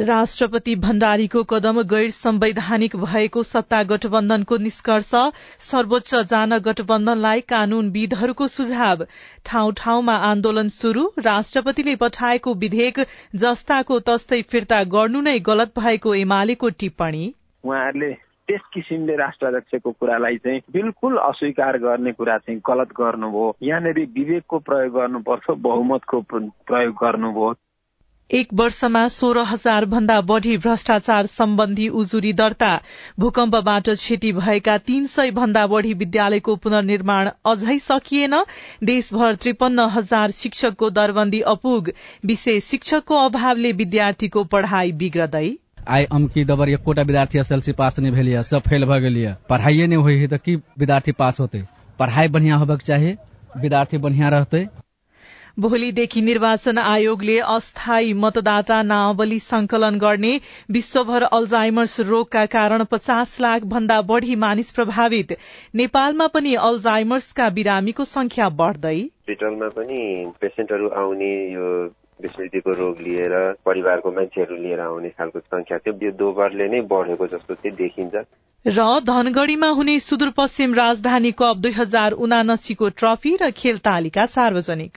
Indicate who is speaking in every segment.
Speaker 1: राष्ट्रपति भण्डारीको कदम गैर संवैधानिक भएको सत्ता गठबन्धनको निष्कर्ष सर्वोच्च जान गठबन्धनलाई कानूनविदहरूको सुझाव। ठाउँ ठाउँमा आन्दोलन शुरू राष्ट्रपतिले पठाएको विधेयक जस्ताको तस्तै फिर्ता गर्नु नै गलत भएको एमालेको टिप्पणी।
Speaker 2: उहाँहरूले त्यस किसिमले राष्ट्राध्यक्षको कुरालाई चाहिँ बिल्कुल अस्वीकार गर्ने कुरा चाहिँ गलत गर्नुभयो। यहाँनिर विवेकको प्रयोग गर्नुपर्छ बहुमतको प्रयोग गर्नुभयो।
Speaker 1: एक वर्षमा सोह्र हजार भन्दा बढ़ी भ्रष्टाचार सम्बन्धी उजुरी दर्ता। भूकम्पबाट क्षति भएका तीन सय भन्दा बढ़ी विद्यालयको पुनर्निर्माण अझै सकिएन। देशभर त्रिपन्न हजार शिक्षकको दरबन्दी अपुग। विशेष शिक्षकको अभावले विद्यार्थीको पढ़ाई बिग्रदै।
Speaker 3: आइ अमकी दबर एकोटा विद्यार्थी एसएलसी पास नहीं भेल सब फेल भ गेल पढ़ाइए नहीं हुई है तो की विद्यार्थी पास होते? पढ़ाई बढ़िया होबक चाही विद्यार्थी बढ़िया रहते?
Speaker 1: भोलिदेखि निर्वाचन आयोगले अस्थायी मतदाता नावली संकलन गर्ने विश्वभर अल्जाइमर्स रोगका कारण पचास लाख भन्दा बढ़ी मानिस प्रभावित। नेपालमा पनि अल्जाइमर्सका बिरामीको संख्या बढ़दै।
Speaker 4: हस्पिटलमा पनि पेसेन्टहरू आउने यो विस्मृतिको रोग लिएर परिवारको मान्छेहरू लिएर आउने खालको संख्या त्यो दोब्बरले नै बढेको जस्तो चाहिँ देखिन्छ।
Speaker 1: र धनगढ़ीमा हुने सुदूरपश्चिम राजधानी कप दुई हजार उनासीको ट्रफी र खेल तालिका सार्वजनिक।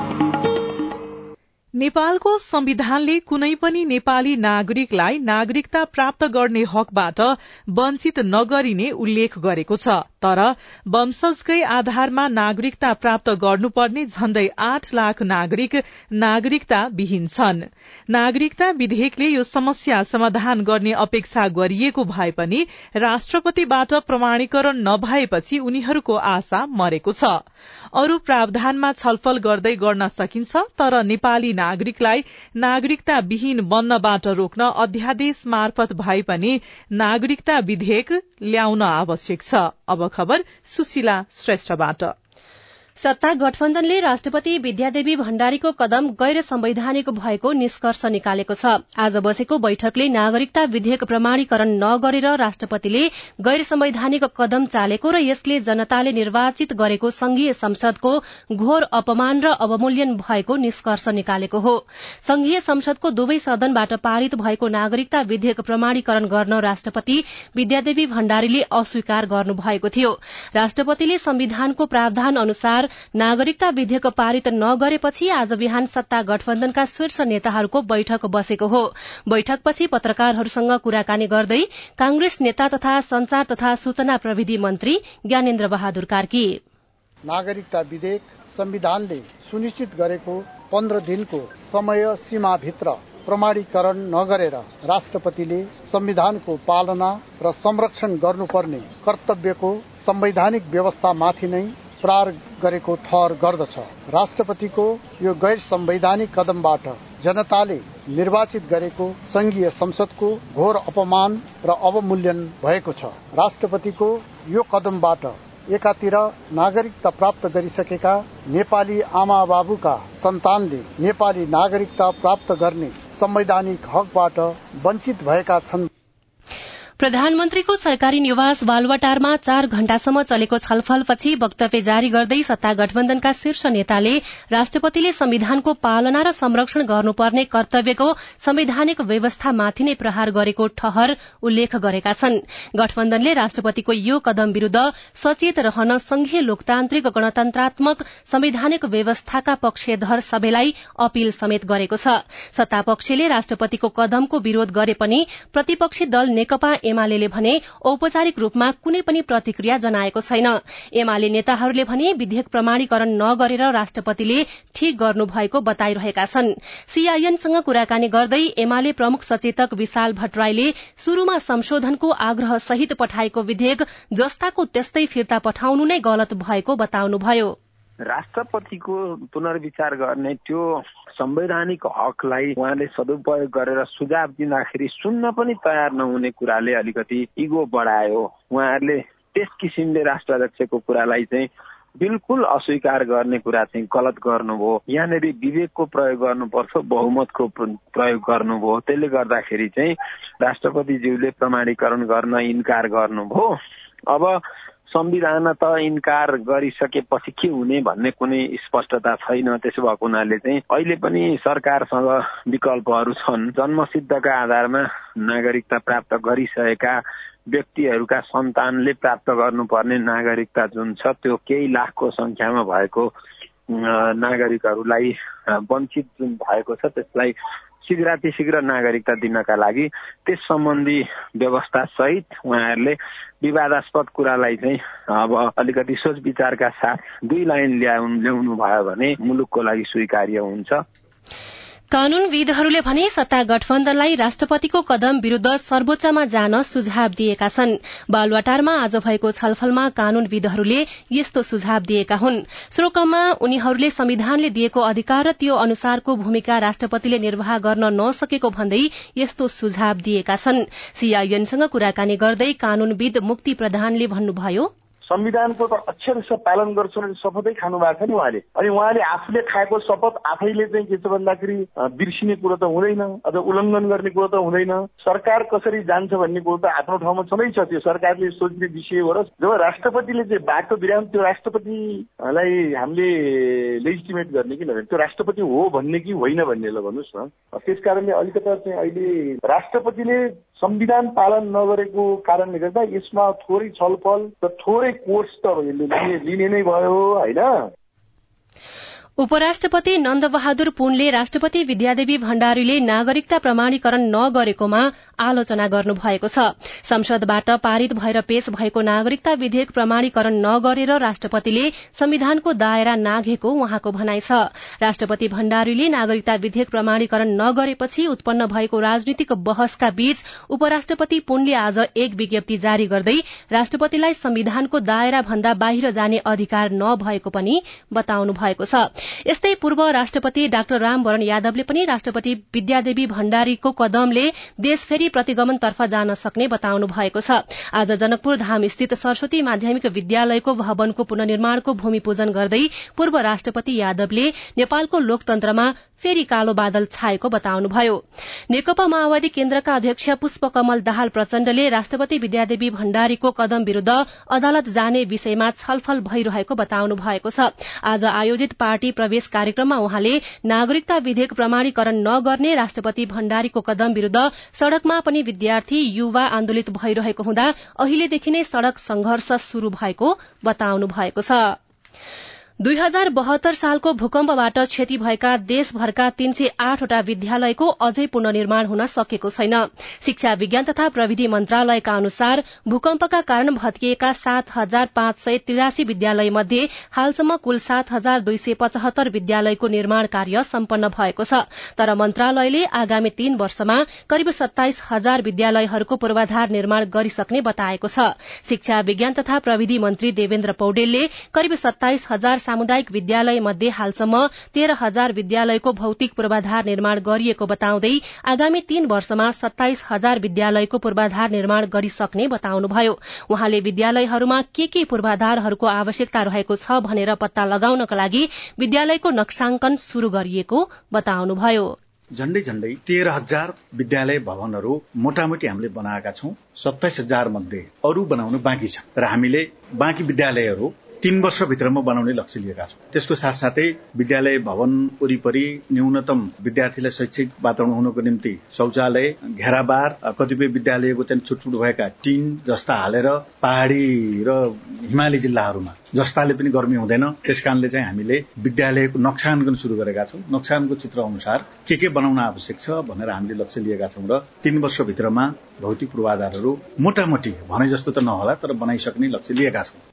Speaker 1: नेपालको संविधानले कुनै पनि नेपाली नागरिकलाई नागरिकता प्राप्त गर्ने हकबाट वञ्चित नगरिने उल्लेख गरेको छ। तर वंशजकै आधारमा नागरिकता प्राप्त गर्नुपर्ने झण्डै आठ लाख नागरिक नागरिकता विहीन छन्। नागरिकता विधेयकले यो समस्या समाधान गर्ने अपेक्षा गरिएको भए पनि राष्ट्रपतिबाट प्रमाणीकरण नभएपछि उनीहरूको आशा मरेको छ। अरू प्रावधानमा छलफल गर्दै गर्न सकिन्छ तर नेपाली नागरिकलाई नागरिकता विहीन बन्नबाट रोक्न अध्यादेश मार्फत भए पनि नागरिकता विधेयक ल्याउन आवश्यक छ। अब खबर सुशीला श्रेष्ठबाट।
Speaker 5: सत्ता गठबन्धनले राष्ट्रपति विद्यादेवी भण्डारीको कदम गैर संवैधानिक भएको निष्कर्ष निकालेको छ। आज बसेको बैठकले नागरिकता विधेयक प्रमाणीकरण नगरेर राष्ट्रपतिले गैर संवैधानिक कदम चालेको र यसले जनताले निर्वाचित गरेको संघीय संसदको घोर अपमान र अवमूल्यन भएको निष्कर्ष निकालेको हो। संघीय संसदको दुवै सदनबाट पारित भएको नागरिकता विधेयक प्रमाणीकरण गर्न राष्ट्रपति विद्यादेवी भण्डारीले अस्वीकार गर्नुभएको थियो। राष्ट्रपतिले संविधानको प्रावधान अनुसार नागरिकता विधेयक पारित नगरेपछि आज बिहान सत्ता गठबन्धनका शीर्ष नेताहरूको बैठक बसेको हो। बैठकपछि पत्रकारहरूसँग कुराकानी गर्दै कांग्रेस नेता तथा संचार तथा सूचना प्रविधि मन्त्री ज्ञानेन्द्र बहादुर कार्की।
Speaker 6: नागरिकता विधेयक संविधानले सुनिश्चित गरेको पन्ध्र दिनको समय सीमाभित्र प्रमाणीकरण नगरेर राष्ट्रपतिले संविधानको पालना र संरक्षण गर्नुपर्ने कर्तव्यको संवैधानिक व्यवस्थामाथि नै प्रहार गरेको ठहर गर्दछ। राष्ट्रपतिको यो गैर संवैधानिक कदमबाट जनताले निर्वाचित गरेको संघीय संसदको घोर अपमान र अवमूल्यन भएको छ। राष्ट्रपतिको यो कदमबाट एकातिर नागरिकता प्राप्त गरिसकेका नेपाली आमा बाबुका सन्तानले नेपाली नागरिकता प्राप्त गर्ने संवैधानिक हकबाट वञ्चित भएका छन्।
Speaker 5: प्रधानमन्त्रीको सरकारी निवास बालुवाटारमा चार घण्टासम्म चलेको छलफलपछि वक्तव्य जारी गर्दै सत्ता गठबन्धनका शीर्ष नेताले राष्ट्रपतिले संविधानको पालना र संरक्षण गर्नुपर्ने कर्तव्यको संवैधानिक व्यवस्थामाथि नै प्रहार गरेको ठहर उल्लेख गरेका छन्। गठबन्धनले राष्ट्रपतिको यो कदम विरूद्ध सचेत रहन संघीय लोकतान्त्रिक गणतन्त्रात्मक संवैधानिक व्यवस्थाका पक्षधर सबैलाई अपील समेत गरेको छ। सत्तापक्षले राष्ट्रपतिको कदमको विरोध गरे पनि प्रतिपक्षी दल नेकपा एमाले भने औपचारिक रूपमा कुनै पनि प्रतिक्रिया जनाएको छैन। एमाले नेताहरूले भने विधेयक प्रमाणीकरण नगरेर राष्ट्रपतिले ठिक गर्नु भएको बताइरहेका छन्। सीआईएनसँग कुराकानी गर्दै एमाले प्रमुख सचेतक विशाल भट्टराईले शुरूमा संशोधनको आग्रह सहित पठाएको विधेयक जस्ताको त्यस्तै फिर्ता पठाउनु नै गलत भएको बताउनुभयो।
Speaker 2: राष्ट्रपतिको पुनर्विचार गर्ने त्यो संवैधानिक हकलाई उहाँले सदुपयोग गरेर सुझाव दिँदाखेरि सुन्न पनि तयार नहुने कुराले अलिकति इगो बढायो। उहाँहरूले त्यस किसिमले राष्ट्र अध्यक्षको कुरालाई चाहिँ बिल्कुल अस्वीकार गर्ने कुरा चाहिँ गलत गर्नुभयो। यहाँनिर विवेकको प्रयोग गर्नुपर्छ बहुमतको प्रयोग गर्नुभयो। त्यसले गर्दाखेरि चाहिँ राष्ट्रपतिज्यूले प्रमाणीकरण गर्न इन्कार गर्नुभयो। अब संविधान त इन्कार गरिसकेपछि के हुने भन्ने कुनै स्पष्टता छैन। त्यसो भएको हुनाले चाहिँ अहिले पनि सरकारसँग विकल्पहरू छन्। जन्मसिद्धका आधारमा नागरिकता प्राप्त गरिसकेका व्यक्तिहरूका सन्तानले प्राप्त गर्नुपर्ने नागरिकता जुन छ त्यो केही लाखको संख्यामा भएको नागरिकहरूलाई वञ्चित जुन भएको छ त्यसलाई शीघ्रातिशीघ्र नागरिकता दिनका लागि त्यस सम्बन्धी व्यवस्था सहित उहाँहरूले विवादास्पद कुरालाई चाहिँ अब अलिकति सोच विचारका साथ दुई लाइन ल्याउनु ल्याउनु भयो भने मुलुकको लागि स्वीकार्य हुन्छ।
Speaker 5: कानूनविदहरूले भने सत्ता गठबन्धनलाई राष्ट्रपतिको कदम विरूद्ध सर्वोच्चमा जान सुझाव दिएका छन्। बालुवाटारमा आज भएको छलफलमा कानूनविदहरूले यस्तो सुझाव दिएका हुन्। श्रोकमा उनीहरूले संविधानले दिएको अधिकार र त्यो अनुसारको भूमिका राष्ट्रपतिले निर्वाह गर्न नसकेको भन्दै यस्तो सुझाव दिएका छन्। सीआईएनसँग कुराकानी गर्दै कानूनविद मुक्ति प्रधानले भन्नुभयो
Speaker 7: संविधानको त अक्षर पालन गर्छन् अनि शपथै खानु भएको छ नि उहाँले। अनि उहाँले आफूले खाएको शपथ आफैले चाहिँ के छ भन्दाखेरि बिर्सिने कुरो त हुँदैन अझ उल्लङ्घन गर्ने कुरो त हुँदैन। सरकार कसरी जान्छ भन्ने कुरो त आफ्नो ठाउँमा छँदैछ त्यो सरकारले सोच्ने विषय हो र जब राष्ट्रपतिले चाहिँ बाटो बिराम त्यो राष्ट्रपतिलाई हामीले लेजिटिमेट गर्ने कि नभने त्यो राष्ट्रपति हो भन्ने कि होइन भन्ने ल भन्नुहोस् न। त्यस कारणले अलिकता चाहिँ अहिले राष्ट्रपतिले संविधान पालन नगरेको कारणले गर्दा यसमा थोरै छलफल र थोरै कोर्स त लिने नै भयो होइन?
Speaker 5: उपराष्ट्रपति नन्दबहादुर पुनले राष्ट्रपति विद्यादेवी भण्डारीले नागरिकता प्रमाणीकरण नगरेकोमा आलोचना गर्नु भएको छ। संसदबाट पारित भएर पेश भएको नागरिकता विधेयक प्रमाणीकरण नगरेर राष्ट्रपतिले संविधानको दायरा नाघेको उहाँको भनाइ छ। राष्ट्रपति भण्डारीले नागरिकता विधेयक प्रमाणीकरण नगरेपछि उत्पन्न भएको राजनीतिक बहसका बीच उपराष्ट्रपति पुनले आज एक विज्ञप्ति जारी गर्दै राष्ट्रपतिलाई संविधानको दायरा भन्दा बाहिर जाने अधिकार नभएको पनि बताउनु भएको छ। यस्तै पूर्व राष्ट्रपति डाक्टर रामवरण यादवले पनि राष्ट्रपति विद्यादेवी भण्डारीको कदमले देश फेरि प्रतिगमनतर्फ जान सक्ने बताउनु भएको छ। आज जनकपुर धाम स्थित सरस्वती माध्यमिक विद्यालयको भवनको पुननिर्माणको भूमि पूजन गर्दै पूर्व राष्ट्रपति यादवले नेपालको लोकतन्त्रमा फेरि कालो बादल छाएको बताउनुभयो। नेकपा माओवादी केन्द्रका अध्यक्ष पुष्पकमल दाहाल प्रचण्डले राष्ट्रपति विद्यादेवी भण्डारीको कदम विरूद्ध अदालत जाने विषयमा छलफल भइरहेको बताउनु भएको छ। आज आयोजित पार्टी प्रवेश कार्यक्रममा उहाँले नागरिकता विधेयक प्रमाणीकरण नगर्ने राष्ट्रपति भण्डारीको कदम विरूद्ध सड़कमा पनि विद्यार्थी युवा आन्दोलित भइरहेको हुँदा अहिलेदेखि नै सड़क संघर्ष शुरू भएको बताउनु भएको छ। दुई हजार बहत्तर सालको भूकम्पबाट क्षति भएका देशभरका तीन सय आठवटा विद्यालयको अझै पुननिर्माण हुन सकेको छैन। शिक्षा विज्ञान तथा प्रविधि मन्त्रालयका अनुसार भूकम्पका कारण भत्किएका सात हजार पाँच सय त्रियासी विद्यालय मध्ये हालसम्म कुल सात हजार दुई सय पचहत्तर विद्यालयको निर्माण कार्य सम्पन्न भएको छ। तर मन्त्रालयले आगामी तीन वर्षमा करिब सत्ताइस हजार विद्यालयहरूको पूर्वाधार निर्माण गरिसक्ने बताएको छ। शिक्षा विज्ञान तथा प्रविधि मन्त्री देवेन्द्र पौडेलले करिब सत्ताइस हजार सामुदायिक विद्यालय मध्ये हालसम्म तेह्र हजार विद्यालयको भौतिक पूर्वाधार निर्माण गरिएको बताउँदै आगामी तीन वर्षमा सत्ताइस हजार विद्यालयको पूर्वाधार निर्माण गरिसक्ने बताउनुभयो। उहाँले विद्यालयहरूमा के के पूर्वाधारहरूको आवश्यकता रहेको छ भनेर पत्ता लगाउनका लागि विद्यालयको नक्साङ्कन शुरू गरिएको बताउनुभयो।
Speaker 8: झण्डै झण्डै तेह्र हजार विद्यालय भवनहरू मोटामोटी हामीले बनाएका छौँ। सत्ताइस हजार मध्ये अरू बनाउनु बाँकी छ। र हामीले बाँकी विद्यालयहरू तीन वर्षभित्रमा बनाउने लक्ष्य लिएका छौँ। त्यसको साथसाथै विद्यालय भवन वरिपरि न्यूनतम विद्यार्थीलाई शैक्षिक वातावरण हुनको निम्ति शौचालय घेराबार कतिपय विद्यालयको त्यहाँ छुटफुट भएका टिन जस्ता हालेर पहाडी र हिमाली जिल्लाहरूमा जस्ताले पनि गर्मी हुँदैन त्यस कारणले चाहिँ हामीले विद्यालयको नक्साङ्कन शुरू गरेका छौँ। नक्सानको चित्र अनुसार के के बनाउन आवश्यक छ भनेर हामीले लक्ष्य लिएका छौँ र तीन वर्षभित्रमा भौतिक पूर्वाधारहरू मोटामोटी भने जस्तो त नहोला तर बनाइसक्ने लक्ष्य लिएका छौँ।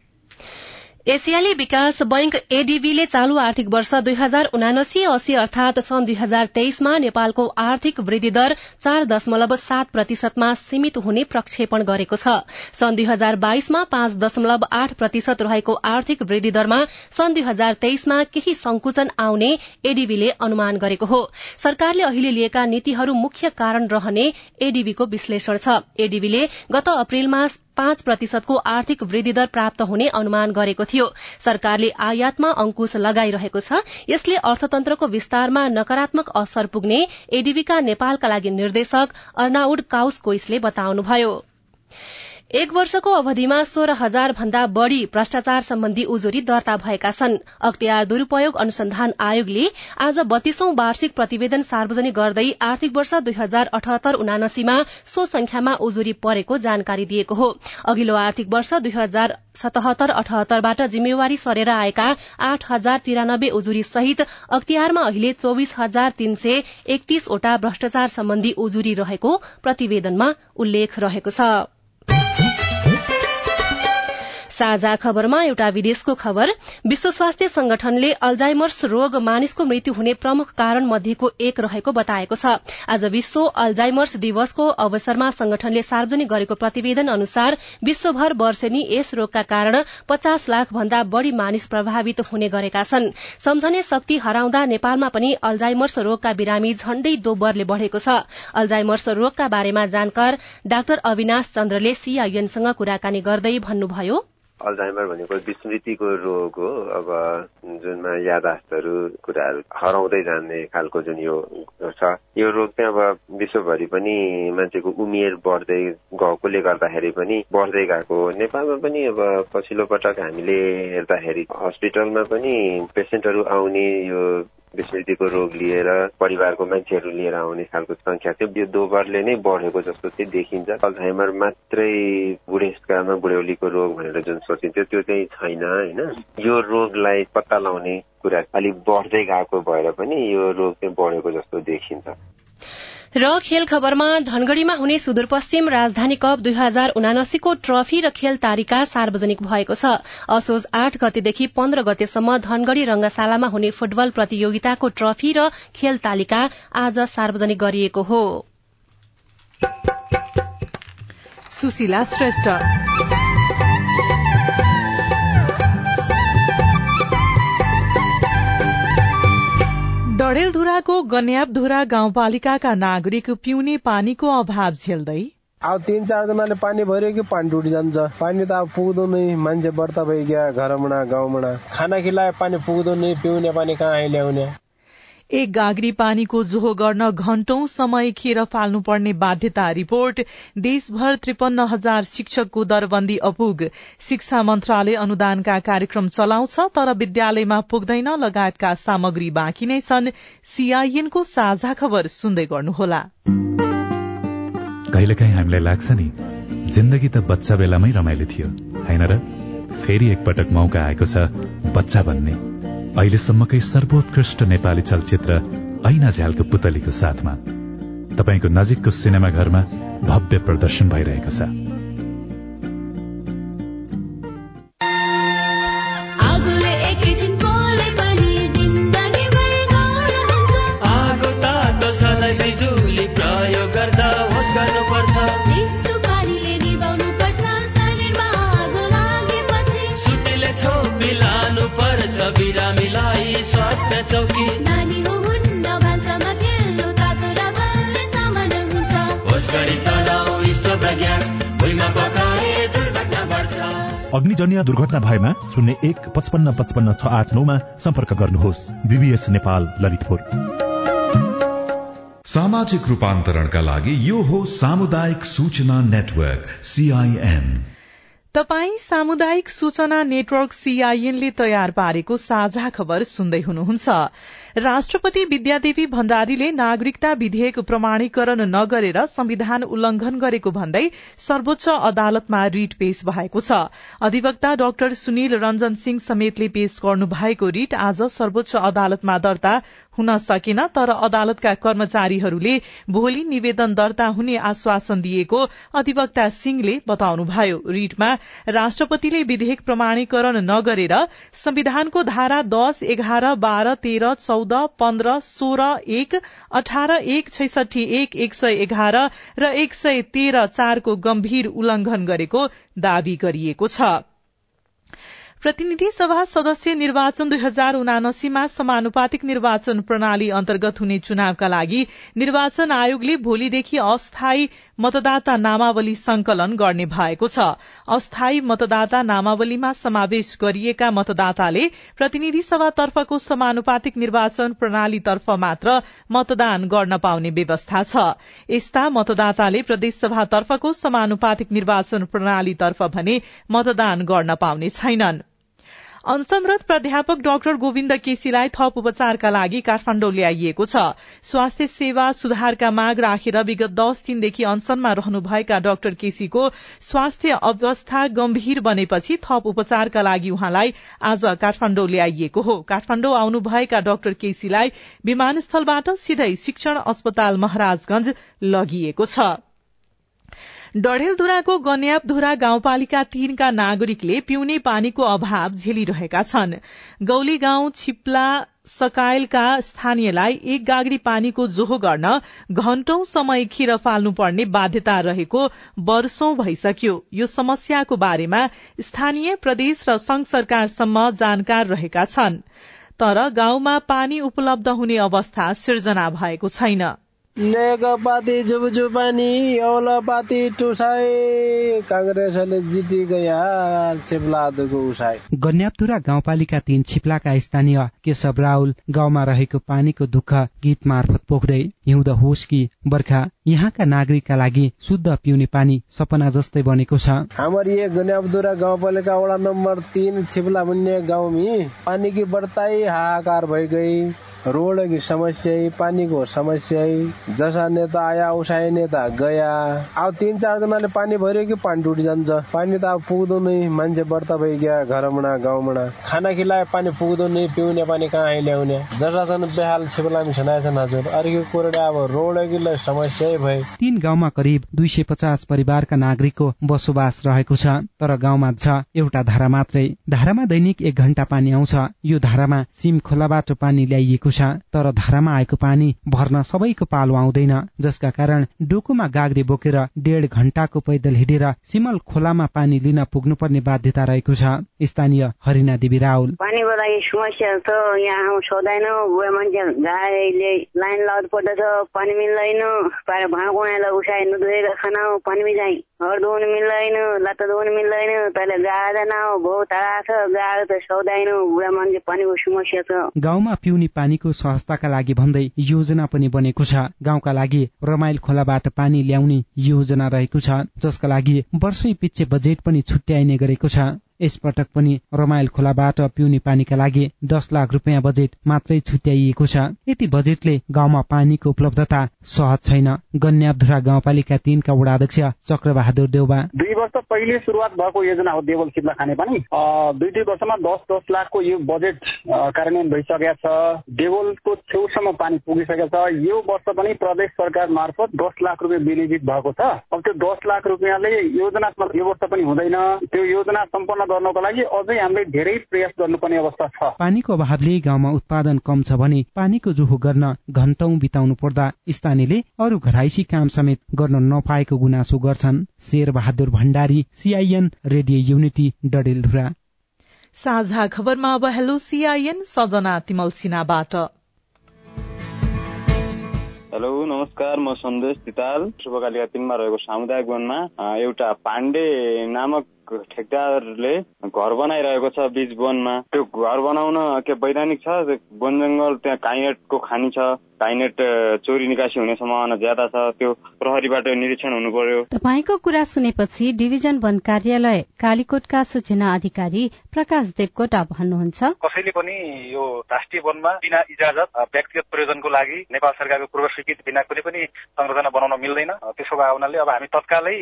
Speaker 5: एसियाली विकास बैंक एडीबीले चालू आर्थिक वर्ष दुई हजार उनासी अस्सी अर्थात सन् दुई हजार तेइसमा नेपालको आर्थिक वृद्धि दर चार दशमलव सात प्रतिशतमा सीमित हुने प्रक्षेपण गरेको छ। सन् दुई हजार बाइसमा पाँच दशमलव आठ प्रतिशत रहेको आर्थिक वृद्धि दरमा सन् दुई हजार तेइसमा केही संकुचन आउने एडीबीले अनुमान गरेको हो। सरकारले अहिले लिएका नीतिहरू मुख्य कारण रहने एडीबीको विश्लेषण छ। एडीबीले गत अप्रेलमा पाँच प्रतिशतको आर्थिक वृद्धि दर प्राप्त हुने अनुमान गरेको थियो। सरकारले आयातमा अंकुश लगाइरहेको छ। यसले अर्थतन्त्रको विस्तारमा नकारात्मक असर पुग्ने एडीबीका नेपालका लागि निर्देशक अर्नाउड काउस कोइसले बताउनुभयो। एक वर्षको अवधिमा सोह्र हजार भन्दा बढ़ी भ्रष्टाचार सम्बन्धी उजुरी दर्ता भएका छन्। अख्तियार दुरूपयोग अनुसन्धान आयोगले आज बत्तीसौं वार्षिक प्रतिवेदन सार्वजनिक गर्दै आर्थिक वर्ष दुई हजार अठहत्तर उनासीमा सो संख्यामा उजुरी परेको जानकारी दिएको हो। अघिल्लो आर्थिक वर्ष दुई हजार सतहत्तर अठहत्तरबाट जिम्मेवारी सरेर आएका आठ हजार तिरानब्बे उजुरी सहित अख्तियारमा अहिले चौविस हजार तीन सय एकतीसवटा भ्रष्टाचार सम्बन्धी उजुरी रहेको प्रतिवेदनमा उल्लेख रहेको छ। साझा खबरमा एउटा विदेशको खबर विश्व स्वास्थ्य संगठनले अल्जाइमर्स रोग मानिसको मृत्यु हुने प्रमुख कारण मध्येको एक रहेको बताएको छ। आज विश्व अल्जाइमर्स दिवसको अवसरमा संगठनले सार्वजनिक गरेको प्रतिवेदन अनुसार विश्वभर वर्षेनी यस रोगका कारण पचास लाख भन्दा बढ़ी मानिस प्रभावित हुने गरेका छन्। सम्झने शक्ति हराउँदा नेपालमा पनि अल्जाइमर्स रोगका बिरामी झण्डै दोब्बरले बढ़ेको छ। अल्जाइमर्स रोगका बारेमा जानकार डाक्टर अविनाश चन्द्रले सीआईएनसँग कुराकानी गर्दै भन्नुभयो
Speaker 4: अल्जाइमर भनेको विस्मृतिको रोग हो। अब जुनमा यादास्तहरू कुराहरू हराउँदै जाने खालको जुन यो छ। यो रोग चाहिँ अब विश्वभरि पनि मान्छेको उमेर बढ्दै गएकोले गर्दाखेरि पनि बढ्दै गएको नेपालमा पनि अब पछिल्लो पटक हामीले हेर्दाखेरि हस्पिटलमा पनि पेसेन्टहरू आउने यो विस्मृतिको रोग लिएर परिवारको मान्छेहरू लिएर आउने खालको संख्या चाहिँ यो दोब्बरले नै बढेको जस्तो चाहिँ देखिन्छ। अल्झाइमर मात्रै बुढेसकालमा बुढ्यौलीको रोग भनेर जुन सोचिन्थ्यो त्यो चाहिँ छैन होइन? यो रोगलाई पत्ता लगाउने कुरा अलिक बढ्दै गएको भएर पनि यो रोग चाहिँ बढेको जस्तो देखिन्छ।
Speaker 5: र खेल खबरमा धनगढ़ीमा हुने सुदूरपश्चिम राजधानी कप दुई हजार उनासीको ट्रफी र खेल तालिका सार्वजनिक भएको छ। असोज आठ गतेदेखि पन्ध्र गतेसम्म धनगढ़ी रंगशालामा हुने फुटबल प्रतियोगिताको ट्रफी र खेल तालिका आज सार्वजनिक गरिएको हो।
Speaker 1: डडेलधुराको गन्याबधुरा गाउँपालिकाका नागरिक पिउने पानीको अभाव झेल्दै
Speaker 9: अब तिन चारजनाले पानी भर्यो कि पानी टुटी जान्छ पानी त अब पुग्दैन मान्छे व्रत भइगयो घरमुना गाउँमुना खाना खिलाए पानी पुग्दैन पिउने पानी कहाँ ल्याउने
Speaker 1: एक गाग्री पानीको जोहो गर्न घण्टौं समय खेर फाल्नुपर्ने बाध्यता रिपोर्ट देशभर त्रिपन्न हजार शिक्षकको दरबन्दी अपुग। शिक्षा मन्त्रालय अनुदानका कार्यक्रम चलाउँछ तर विद्यालयमा पुग्दैन लगायतका सामग्री बाँकी नै छन्। सीआईएनको साझा खबर सुन्दै गर्नुहोला।
Speaker 10: कहिलेकाहीँ हामीलाई लाग्छ नि जिन्दगी त बच्चा बेलामै रमाइलो थियो। होइन र? फेरि एकपटक मौका आएको छ बच्चा भन्ने अहिलेसम्मकै सर्वोत्कृष्ट नेपाली चलचित्र ऐना झ्यालको पुतलीको साथमा तपाईँको नजिकको सिनेमा घरमा भव्य प्रदर्शन भइरहेको छ।
Speaker 11: अग्निजन्य दुर्घटना भएमा शून्य एक पचपन्न पचपन्न छ आठ नौमा सम्पर्क गर्नुहोस्। बीबीएस नेपाल ललितपुर।
Speaker 12: सामाजिक रूपान्तरणका लागि यो हो सामुदायिक सूचना नेटवर्क सीआईएन
Speaker 1: तपाई सामुदायिक सूचना नेटवर्क सीआईएनले तयार पारेको साझा खबर सुन्दै हुनुहुन्छ। राष्ट्रपति विद्यादेवी भण्डारीले नागरिकता विधेयक प्रमाणीकरण नगरेर संविधान उल्लंघन गरेको भन्दै सर्वोच्च अदालतमा रिट पेश भएको छ। अधिवक्ता डाक्टर सुनिल रंजन सिंह समेतले पेश गर्नु भएको रिट आज सर्वोच्च अदालतमा दर्ता हुन सकेन तर अदालतका कर्मचारीहरूले भोलि निवेदन दर्ता हुने आश्वासन दिएको अधिवक्ता सिंहले बताउनुभयो। रिटमा राष्ट्रपतिले विधेयक प्रमाणीकरण नगरेर संविधानको धारा दश एघार बाह्र तेह्र चौध पन्ध्र सोह्र एक अठार एक छैसठी एक एक सय एघार र एक सय तेह्र चारको गम्भीर उल्लंघन गरेको दावी गरिएको छ। प्रतिनिधि सभा सदस्य निर्वाचन दुई हजार उनासीमा समानुपातिक निर्वाचन प्रणाली अन्तर्गत हुने चुनावका लागि निर्वाचन आयोगले भोलिदेखि अस्थायी मतदाता नामावली संकलन गर्ने भएको छ। अस्थायी मतदाता नामावलीमा समावेश गरिएका मतदाताले प्रतिनिधि सभातर्फको समानुपातिक निर्वाचन प्रणालीतर्फ मात्र मतदान गर्न पाउने व्यवस्था छ। यस्ता मतदाताले प्रदेशसभातर्फको समानुपातिक निर्वाचन प्रणालीतर्फ भने मतदान गर्न पाउने छैनन्। अनसनरत प्राध्यापक डाक्टर गोविन्द केसीलाई थप उपचारका लागि काठमाडौँ ल्याइएको छ। स्वास्थ्य सेवा सुधारका माग राखेर विगत दश दिनदेखि अनसनमा रहनुभएका डाक्टर केसीको स्वास्थ्य अवस्था गम्भीर बनेपछि थप उपचारका लागि उहाँलाई आज काठमाडौँ ल्याइएको हो। काठमाडौँ आउनुभएका डाक्टर केसीलाई विमानस्थलबाट सिधै शिक्षण अस्पताल महाराजगंज लगिएको छ। डढेलधुराको गन्यापधुरा गाउँपालिका तीनका नागरिकले पिउने पानीको अभाव झेलिरहेका छन्। गौली गाउँ छिप्ला सकायलका स्थानीयलाई एक गाग्री पानीको जोहो गर्न घण्टौं समय खिर फाल्नुपर्ने बाध्यता रहेको वर्षौं भइसक्यो। यो समस्याको बारेमा स्थानीय प्रदेश र संघ सरकारसम्म जानकार रहेका छन्। तर गाउँमा पानी उपलब्ध हुने अवस्था सिर्जना भएको छैन।
Speaker 9: नेकपाती जुबजु पानी पाती टुसाई। काङ्ग्रेसले जिति गया छिप्लादुको उसाई।
Speaker 13: गन्याप्तुरा गाउँपालिका तीन छिप्लाका स्थानीय केशव राहुल गाउँमा रहेको पानीको दुःख गीत मार्फत पोख्दै हिउँद होस् कि बर्खा यहाँका नागरिकका लागि शुद्ध पिउने पानी सपना जस्तै बनेको छ।
Speaker 9: हाम्रो यो गन्याप्तुरा गाउँपालिका वडा नम्बर तीन छिप्ला भन्ने गाउँमी पानीकी बढ्ताई हाहाकार भइगई। रोड की समस्या पानीको समस्या जसा नेता आया उसाए नेता गया। अब तिन चारजनाले पानी भर्यो कि पानी टुटी जान्छ। पानी त अब पुग्दो नै मान्छे व्रत भइगयो घरमुना गाउँमुना। खाना खिलाए पानी पुग्दो नै पिउने पानी कहाँ ल्याउने जसासन बेहाल छिपलामी छन् हजुर। अर्को कुरो अब रोड समस्या भए।
Speaker 13: तीन गाउँमा करिब दुई सय पचास परिवारका नागरिकको बसोबास रहेको छ तर गाउँमा छ एउटा धारा मात्रै। धारामा दैनिक एक घण्टा पानी आउँछ। यो धारामा सिम खोलाबाट पानी ल्याइएको छ। तर धारामा आएको पानी भर्न सबैको पालो आउँदैन जसका कारण डोकोमा गाग्री बोकेर डेढ घण्टाको पैदल हिँडेर सिमल खोलामा पानी लिन पुग्नुपर्ने बाध्यता रहेको छ। स्थानीय हरिना देवी राहुल
Speaker 14: पानीको लागि समस्या छ यहाँ सोध्दैन बुढा मान्छे गाईले लाइन लाउनु पर्दछ पानी मिल्दैन। भाँडा उसाइ नुधुएर खाना पानी चाहिँ धुन मिल्दैन लत्ता धुन मिल्दैन तैँले गाडा न बहुत टाढा छ गाडा त सौदैन बुढा मान्छे पानीको समस्या छ
Speaker 13: गाउँमा पिउने पानीको सहजताका लागि भन्दै योजना पनि बनेको छ। गाउँका लागि रमाइल खोलाबाट पानी ल्याउने योजना रहेको छ जसका लागि वर्षै पिच्छे बजेट पनि छुट्याइने गरेको छ। यसपटक पनि रमाइल खोलाबाट पिउने पानीका लागि दस लाख रुपियाँ बजेट मात्रै छुट्याइएको छ। यति बजेटले गाउँमा पानीको उपलब्धता सहज छैन। गन्याधुरा गाउँपालिका तीनका वडा अध्यक्ष चक्र बहादुर देउबा।
Speaker 15: दुई वर्ष पहिले सुरुवात भएको योजना हो देवल सिप्ला खाने पानी। दुई दुई वर्षमा दस दस लाखको यो बजेट कार्यान्वयन भइसकेका छ। देवलको छेउसम्म पानी पुगिसकेको छ। यो वर्ष पनि प्रदेश सरकार मार्फत दस लाख रुपियाँ विनियोजित भएको छ। अब त्यो दस लाख रुपियाँले योजनात्मक यो वर्ष पनि हुँदैन। त्यो योजना सम्पन्न गर्नको लागि अझै हामीले धेरै प्रयास गर्नुपर्ने अवस्था छ।
Speaker 13: पानीको अभावले गाउँमा उत्पादन कम छ भने पानीको जोहो गर्न घण्टौं बिताउनु पर्दा स्थानीयले अरू घराइसी काम समेत गर्न नपाएको गुनासो गर्छन्। Sher Bahadur Bhandari CIN radio Unity Dadeldhura.
Speaker 1: साझा खबरमा अब हेलो सीआईएन सजना तिमल सिन्हाबाट।
Speaker 16: हेलो नमस्कार म सन्देश तिताल। शुभकालिका तिनमा रहेको सामुदायिक वनमा एउटा पाण्डे नामक ठेकदारले घर बनाइरहेको छ बीच वनमा। त्यो घर बनाउन के वैधानिक छ? वन जङ्गल त्यहाँ काइनेटको खानी छ। काइनेट चोरी निकासी हुने सम्भावना ज्यादा छ। त्यो प्रहरीबाट निरीक्षण हुनु पर्यो।
Speaker 17: तपाईँको कुरा सुनेपछि डिभिजन वन कार्यालय कालीकोटका सूचना अधिकारी प्रकाश देवकोटा भन्नुहुन्छ।
Speaker 18: कसैले पनि यो राष्ट्रिय वनमा बिना इजाजत व्यक्तिगत प्रयोजनको लागि नेपाल सरकारको पूर्व स्वीकृति बिना कुनै पनि संरचना बनाउन मिल्दैन। त्यसो भए हुनाले अब हामी तत्कालै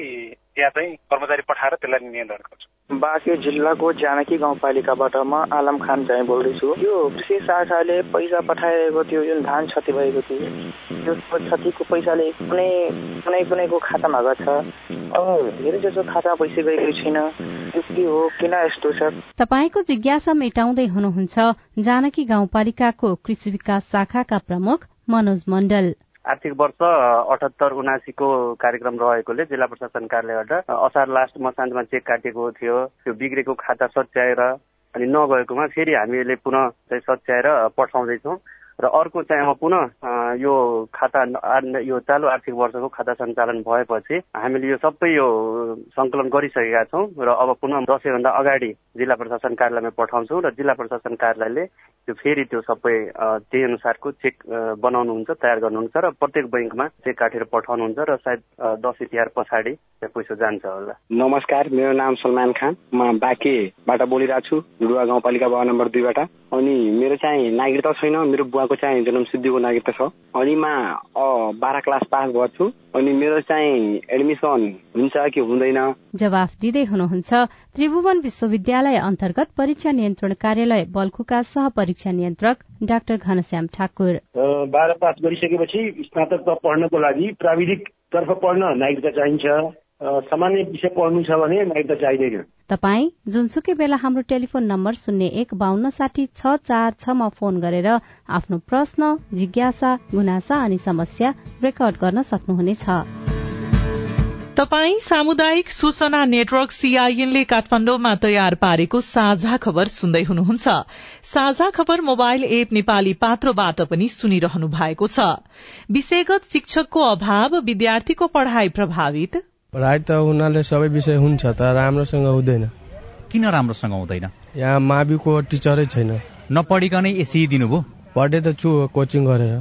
Speaker 18: त्यहाँ चाहिँ कर्मचारी पठाएर त्यसलाई नियन्त्रण गर्छौँ।
Speaker 19: बाँके जिल्लाको जानकी गाउँपालिकाबाट म आलम खान चाहिँ बोल्दैछु। यो कृषि शाखाले पैसा पठाएको थियो जुन धान क्षति भएको थियो त्यो क्षतिको पैसाले कुनै कुनै कुनैको खातामा गएको छ। अब धेरै जसो खाता पैसा गएको छैन यो के हो किन यस्तो छ?
Speaker 17: तपाईँको जिज्ञासा मेटाउँदै हुनुहुन्छ जानकी गाउँपालिकाको कृषि विकास शाखाका प्रमुख मनोज मण्डल।
Speaker 20: आर्थिक वर्ष अठहत्तर उनासीको कार्यक्रम रहेकोले जिल्ला प्रशासन कार्यालयबाट असार लास्ट मसान्तमा चेक काटेको थियो। त्यो बिग्रेको खाता सच्याएर अनि नगएकोमा फेरि हामीले पुनः सच्याएर पठाउँदैछौँ। र अर्को चाहिँ अब पुनः यो खाता यो चालु आर्थिक वर्षको खाता सञ्चालन भएपछि हामीले यो सबै यो सङ्कलन गरिसकेका छौँ र अब पुनः दसैँभन्दा अगाडि जिल्ला प्रशासन कार्यालयमा पठाउँछौँ र जिल्ला प्रशासन कार्यालयले त्यो फेरि त्यो सबै त्यही अनुसारको चेक बनाउनुहुन्छ तयार गर्नुहुन्छ र प्रत्येक ब्याङ्कमा चेक काटेर पठाउनुहुन्छ र सायद दसैँ तिहार पछाडि त्यो पैसा जान्छ होला।
Speaker 21: नमस्कार मेरो नाम सलमान खान। म बाँकेबाट बोलिरहेको छु डुवा गाउँपालिका वार्ड नम्बर दुईबाट अनि मेरो चाहिँ नागरिकता छैन मेरो बुवाको चाहिँ जन्मसिद्धिको नागरिकता छ। अनि म बाह्र क्लास पास गर्छु। अनि मेरो चाहिँ एडमिसन हुन्छ कि हुँदैन?
Speaker 17: जवाफ दिँदै हुनुहुन्छ त्रिभुवन विश्वविद्यालय अन्तर्गत परीक्षा नियन्त्रण कार्यालय बल्खुका सह परीक्षा नियन्त्रक डाक्टर घनश्याम ठाकुर।
Speaker 22: बाह्र पास गरिसकेपछि स्नातक पढ्नको लागि प्राविधिक तर्फ पढ्न नागरिकता चाहिन्छ। सामान्य विषय पढ्नु छ भने नागरिकता चाहिँदैन।
Speaker 17: तपाई जुनसुकै बेला हाम्रो टेलिफोन नम्बर शून्य एक बान्न साठी छ चार छमा फोन गरेर आफ्नो प्रश्न जिज्ञासा गुनासा अनि समस्या रेकर्ड गर्न सक्नुहुनेछ।
Speaker 1: तपाई सामुदायिक सूचना नेटवर्क सीआईएनले काठमाडौँमा तयार पारेको साझा खबर सुन्दै हुनुहुन्छ। साझा खबर मोबाइल एप नेपाली पात्रोबाट पनि सुनिरहनु भएको छ। विषयगत शिक्षकको अभाव विद्यार्थीको पढ़ाई प्रभावित।
Speaker 9: पढाइ त हुनाले सबै विषय हुन्छ त राम्रोसँग हुँदैन।
Speaker 23: किन राम्रोसँग हुँदैन?
Speaker 9: यहाँ माविको टिचरै छैन।
Speaker 23: नपढिकनै एसी दिनुभयो?
Speaker 9: पढे त छु कोचिङ गरेर।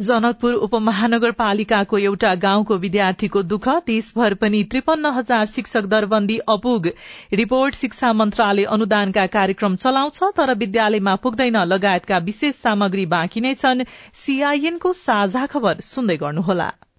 Speaker 1: जनकपुर उपमहानगरपालिकाको एउटा गाउँको विद्यार्थीको दुःख देशभर पनि त्रिपन्न हजार शिक्षक दरबन्दी अपुग। रिपोर्ट शिक्षा मन्त्रालय अनुदानका कार्यक्रम चलाउँछ तर विद्यालयमा पुग्दैन लगायतका विशेष सामग्री बाँकी नै छन्। सीआईएनको साझा खबर सुन्दै गर्नुहोला।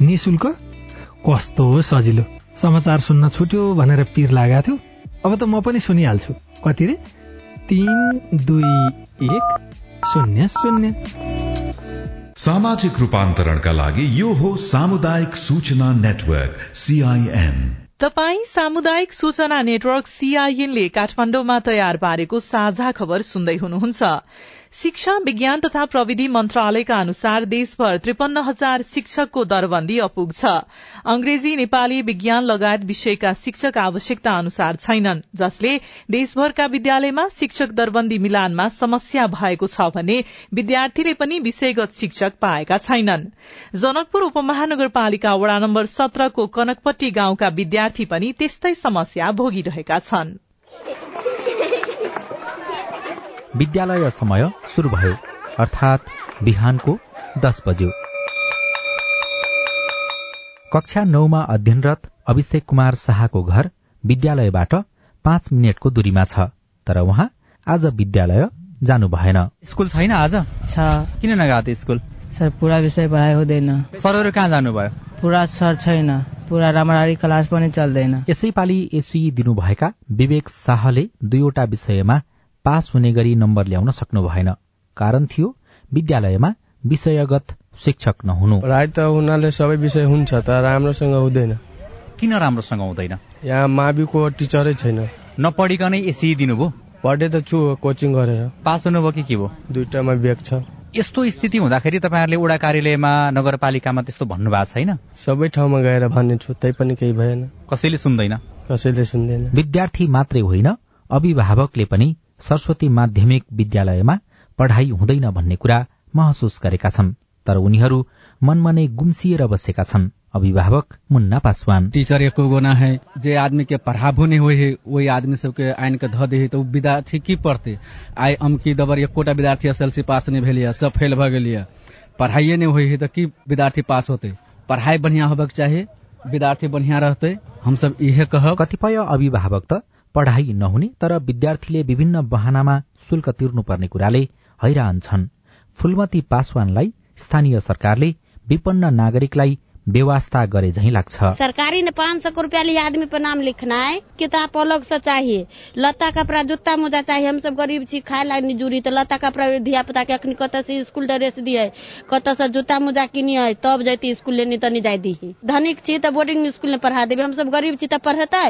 Speaker 24: निशुल्क कस्तो सजिलो। समाचार सुन्न छुट्यो भनेर पिर लागेको थियो। अब त म पनि सुनिहाल्छु। कति रे? तिन दुई एक शून्य शून्य।
Speaker 12: सामाजिक रूपान्तरणका लागि यो हो सामुदायिक सूचना नेटवर्क सीआईएन
Speaker 1: तपाई सामुदायिक सूचना नेटवर्क सीआईएनले काठमाडौँमा तयार पारेको साझा खबर सुन्दै हुनुहुन्छ। शिक्षा विज्ञान तथा प्रविधि मन्त्रालयका अनुसार देशभर त्रिपन्न हजार शिक्षकको दरबन्दी अपुग छ अंग्रेजी नेपाली विज्ञान लगायत विषयका शिक्षक आवश्यकता अनुसार छैनन् जसले देशभरका विद्यालयमा शिक्षक दरबन्दी मिलानमा समस्या भएको छ भने विद्यार्थीले पनि विषयगत शिक्षक पाएका छैनन्। जनकपुर उपमहानगरपालिका वड़ा नम्बर सत्रको कनकपट्टी गाउँका विद्यार्थी पनि त्यस्तै समस्या भोगिरहेका छन्।
Speaker 25: विद्यालय समय शुरू भयो अर्थात बिहानको दस बज्यो। कक्षा नौमा अध्ययनरत अभिषेक कुमार शाहको घर विद्यालयबाट पाँच मिनटको दूरीमा छ तर उहाँ आज विद्यालय जानु भएन।
Speaker 23: स्कुल छैन आज?
Speaker 26: छ।
Speaker 23: किन नगएको स्कुल?
Speaker 26: सर पूरा विषय पढाइ हुँदैन।
Speaker 23: सरहरू कहाँ जानुभयो
Speaker 26: पूरा सर छैन। पूरा राम्ररी क्लास पनि चल्दैन।
Speaker 25: यसै पालि एसवी दिनुभएका विवेक शाहले दुईवटा विषयमा पास हुने गरी नम्बर ल्याउन सक्नु भएन। कारण थियो विद्यालयमा विषयगत शिक्षक नहुनु।
Speaker 9: पढाइ त हुनाले सबै विषय हुन्छ त राम्रोसँग हुँदैन।
Speaker 23: किन राम्रोसँग हुँदैन?
Speaker 9: यहाँ माविको टिचरै छैन।
Speaker 23: नपढिकनै एसी दिनुभयो?
Speaker 27: पढे त छु कोचिङ गरेर।
Speaker 23: पास हुनुभयो कि के भयो?
Speaker 27: दुइटामा ब्याग छ।
Speaker 23: यस्तो स्थिति हुँदाखेरि तपाईँहरूले वडा कार्यालयमा नगरपालिकामा त्यस्तो भन्नु भएको छैन
Speaker 27: सबै ठाउँमा गएर भन्ने छु तै पनि केही भएन।
Speaker 23: कसैले सुन्दैन?
Speaker 27: कसैले सुन्दैन।
Speaker 25: विद्यार्थी मात्रै होइन अभिभावकले पनि सरस्वती माध्यमिक विद्यालयमा पढ़ाई हुँदैन भन्ने कुरा महसुस गरेका छन् तर उनीहरू मनमा नै गुम्सिएर बसेका छन् अभिभावक मुन्ना पासवान।
Speaker 28: टीचर एको गोना है जे आदमी के पढ़ाबो नहीं हुए है वही आदमी सबके आइन के ध दे तो विद्यार्थी की पढ़ते? आइ अमकी दबर एकोटा विद्यार्थी एस एल सी पास नहीं भेलिए सब फेल भ गेलिए पढ़ाइए नहीं हुई है तो की विद्यार्थी पास होते? पढ़ाई बढ़िया होबक चाही विद्यार्थी बढ़िया रहते हम सब इहे कहब।
Speaker 25: कतिपय अभिभावक त पढ़ाई नहुने तर विद्यार्थीले विभिन्न बहानामा शुल्क तिर्नुपर्ने कुराले हैरान छन्। फूलमती पासवानलाई स्थानीय सरकारले विपन्न नागरिकलाई व्यवस्था करे झै लाग्छ।
Speaker 29: सरकारी ने पाँच सौ रूपया लिए आदमी नाम लिखना है किताब अलग से चाहिए। लता कपड़ा जूता मोजा चाहिए हम सब गरीब छी खाए ला नहीं जुड़ी तो लता कपड़ा धिया पुता अखनी ड्रेस दिए कत से जूता मोजा किनिए तब जैती स्कूल लेनी तो जाय दी धनिक छी तो बोर्डिंग स्कूल में पढ़ा देवे हम सब गरीब छी तो पढ़ेते?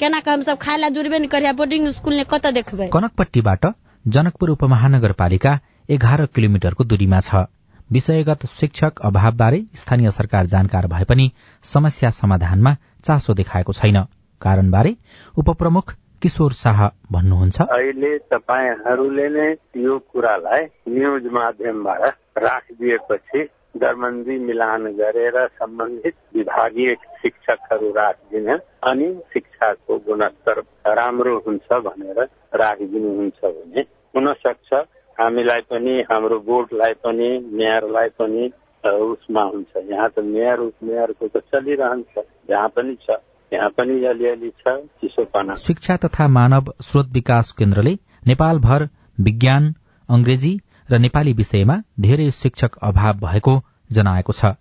Speaker 29: केना के हम सब खाए ला जुड़बे नहीं करिए बोर्डिंग स्कूल ने कत देखबे?
Speaker 25: कनकपट्टीबाट जनकपुर उपमहानगरपालिका एघार किलोमिटरको दूरीमा छ। विषयगत शिक्षक अभावबारे स्थानीय सरकार जानकार भए पनि समस्या समाधानमा चासो देखाएको छैन। कारणबारे उपप्रमुख किशोर शाह भन्नुहुन्छ।
Speaker 30: अहिले तपाईँहरूले नै यो कुरालाई न्युज माध्यमबाट राखिदिएपछि दरबन्दी मिलान गरेर सम्बन्धित विभागीय शिक्षकहरू राखिदिने अनि शिक्षाको गुणस्तर राम्रो हुन्छ भनेर राखिदिनुहुन्छ भने हुन सक्छ हामीलाई पनि हाम्रो बोर्डलाई पनि मेयरलाई पनि उसमा हुन्छ। यहाँ त मेयर उपमेयरको त चलिरहन्छ। यहाँ पनि छ। यहाँ पनि अलिअलि छ चिसोपना।
Speaker 25: शिक्षा तथा मानव स्रोत विकास केन्द्रले नेपालभर विज्ञान अंग्रेजी र नेपाली विषयमा धेरै शिक्षक अभाव भएको जनाएको छ।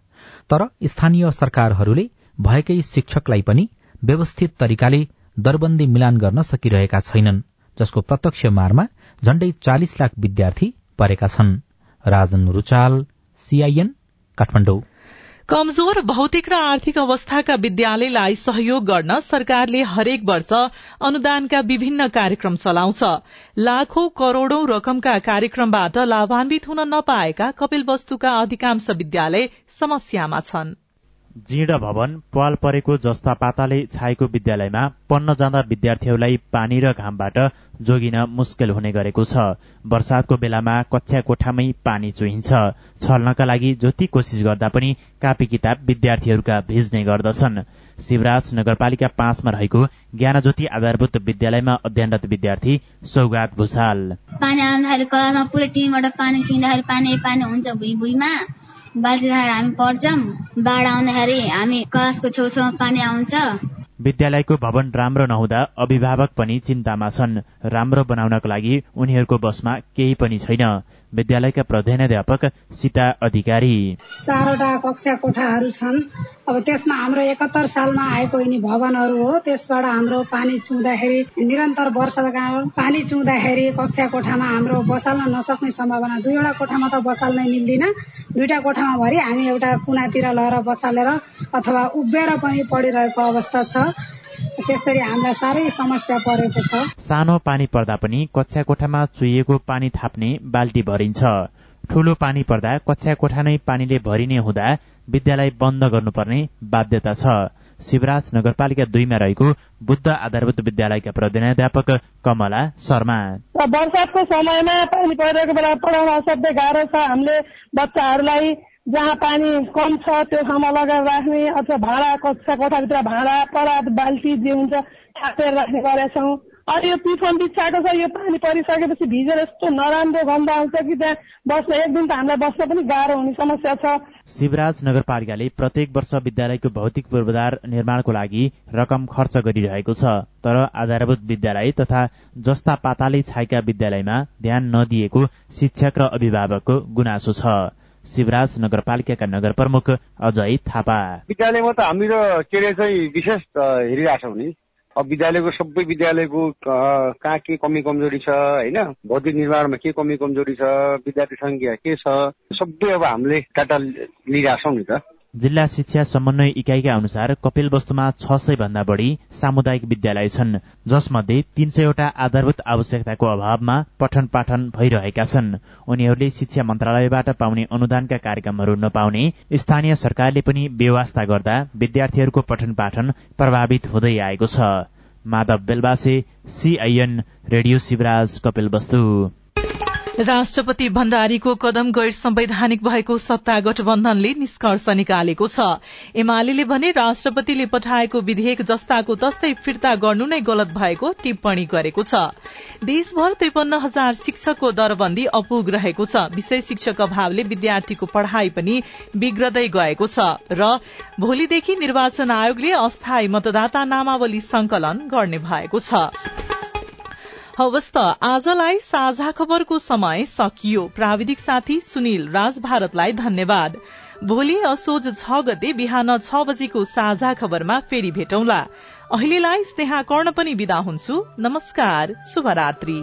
Speaker 25: तर स्थानीय सरकारहरूले भएकै शिक्षकलाई पनि व्यवस्थित तरिकाले दरबन्दी मिलान गर्न सकिरहेका छैनन् जसको प्रत्यक्ष मारमा झण्डै चालिस लाख विद्यार्थी परेका छन्। राजन रुचाल सीआईएन काठमाडौँ।
Speaker 1: कमजोर भौतिक र आर्थिक अवस्थाका विद्यालयलाई सहयोग गर्न सरकारले हरेक वर्ष अनुदानका विभिन्न कार्यक्रम चलाउँछ। लाखौं करोड़ौं रकमका कार्यक्रमबाट लाभान्वित हुन नपाएका कपिल वस्तुका अधिकांश विद्यालय समस्यामा छन्।
Speaker 31: जीर्ण भवन पाल परेको जस्ता पाताले छाएको विद्यालयमा पढ्न जाँदा विद्यार्थीहरूलाई पानी र घामबाट जोगिन मुस्किल हुने गरेको छ। वर्षातको बेलामा कक्षा कोठामै पानी चुहिन्छ। छल्नका लागि जति कोसिस गर्दा पनि कापी किताब विद्यार्थीहरूका भिज्ने गर्दछन्। शिवराज नगरपालिका पाँचमा रहेको ज्ञानज्योति आधारभूत विद्यालयमा अध्ययनरत विद्यार्थी सौगात भूषाल।
Speaker 32: पानी पानी पानी हुन्छ भुइँ बाल्टी राखेर हामी पढ्छौँ बाढ आउँदाखेरि हामी क्लासको छेउछाउमा पानी आउँछ।
Speaker 31: विद्यालयको भवन राम्रो नहुँदा अभिभावक पनि चिन्तामा छन्। राम्रो बनाउनको लागि उनीहरूको बसमा केही पनि छैन। विद्यालयका प्रधानाध्यापक सीता अधिकारी।
Speaker 33: चारवटा कक्षा कोठाहरू छन्। अब त्यसमा हाम्रो एकहत्तर सालमा आएको यिनी भवनहरू हो। त्यसबाट हाम्रो पानी चुहुँदाखेरि निरन्तर वर्षाका पानी चुहुँदाखेरि कक्षा कोठामा हाम्रो बसाल्न नसक्ने सम्भावना दुईवटा कोठामा त बसाल्नै मिल्दिन। दुईटा कोठामा भरि हामी एउटा कुनातिर लगेर बसालेर अथवा उभिएर पनि पढिरहेको अवस्था छ। त्यसरी हामीलाई साह्रै समस्या परेको छ।
Speaker 31: सानो पानी पर्दा पनि कक्षा कोठामा चुहिएको पानी थाप्ने बाल्टी भरिन्छ। ठूलो पानी पर्दा कक्षा कोठा नै पानीले भरिने हुँदा विद्यालय बन्द गर्नुपर्ने बाध्यता छ। शिवराज नगरपालिका दुईमा रहेको बुद्ध आधारभूत विद्यालयका प्रधानाध्यापक कमला शर्मा।
Speaker 34: वर्षातको समयमा पानी परिरहेको बेला पढाउन असाध्यै गाह्रो छ। हामीले बच्चाहरूलाई जहाँ पानी कम छ त्यो ठाउँमा लगाएर राख्ने अथवा भाँडा कक्षा कोठाभित्र भाँडा परात बाल्टी जे हुन्छ थापेर राख्ने गरेका छौँ अनि यो पिफोन बिछाएको छ यो पानी परिसकेपछि भिजेर यस्तो नराम्रो गन्ध आउँछ कि त्यहाँ बस्न एक दिन त हामीलाई बस्न पनि गाह्रो हुने समस्या छ।
Speaker 31: शिवराज नगरपालिकाले प्रत्येक वर्ष विद्यालयको भौतिक पूर्वाधार निर्माणको लागि रकम खर्च गरिरहेको छ तर आधारभूत विद्यालय तथा जस्ता पाताले छाएका विद्यालयमा ध्यान नदिएको शिक्षक र अभिभावकको गुनासो छ। शिवराज नगरपालिकाका नगर प्रमुख अजय थापा।
Speaker 30: विद्यालयमा त हामीहरू के अरे चाहिँ विशेष हेरिरहेको छौँ नि। अब विद्यालयको सबै विद्यालयको कहाँ के कमी कमजोरी छ होइन? भौतिक निर्माणमा के कमी कमजोरी छ विद्यार्थी संख्या के छ सबै अब हामीले डाटा लिइरहेछौँ नि त।
Speaker 31: जिल्ला शिक्षा समन्वय इकाइका अनुसार कपिलवस्तुमा छ सय भन्दा बढ़ी सामुदायिक विद्यालय छन् जसमध्ये तीन सयवटा आधारभूत आवश्यकताको अभावमा पठन पाठन भइरहेका छन्। उनीहरूले शिक्षा मन्त्रालयबाट पाउने अनुदानका कार्यक्रमहरू नपाउने स्थानीय सरकारले पनि व्यवस्था गर्दा विद्यार्थीहरूको पठन पाठन प्रभावित हुँदै आएको छ। माधव बेलबासे सीआईएन रेडियो शिवराज कपिलवस्तु
Speaker 1: राष्ट्रपति भण्डारीको कदम गैर संवैधानिक भएको सत्ता गठबन्धनले निष्कर्ष निकालेको छ। एमाले भने राष्ट्रपतिले पठाएको विधेयक जस्ताको तस्तै फिर्ता गर्नु नै गलत भएको टिप्पणी गरेको छ। देशभर त्रिपन्न हजार शिक्षकको दरबन्दी अपुग रहेको छ। विषय शिक्षक अभावले विद्यार्थीको पढ़ाई पनि बिग्रदै गएको छ र भोलिदेखि निर्वाचन आयोगले अस्थायी मतदाता नामावली संकलन गर्ने भएको छ। हवस् त आजलाई साझा खबरको समय सकियो। प्राविधिक साथी सुनिल राज भारतलाई धन्यवाद। भोलि असोज छ गते बिहान छ बजेको साझा खबरमा फेरि भेटौंला। अहिलेलाई स्नेहा कर्ण पनि विदा हुन्छु। नमस्कार। शुभरात्री।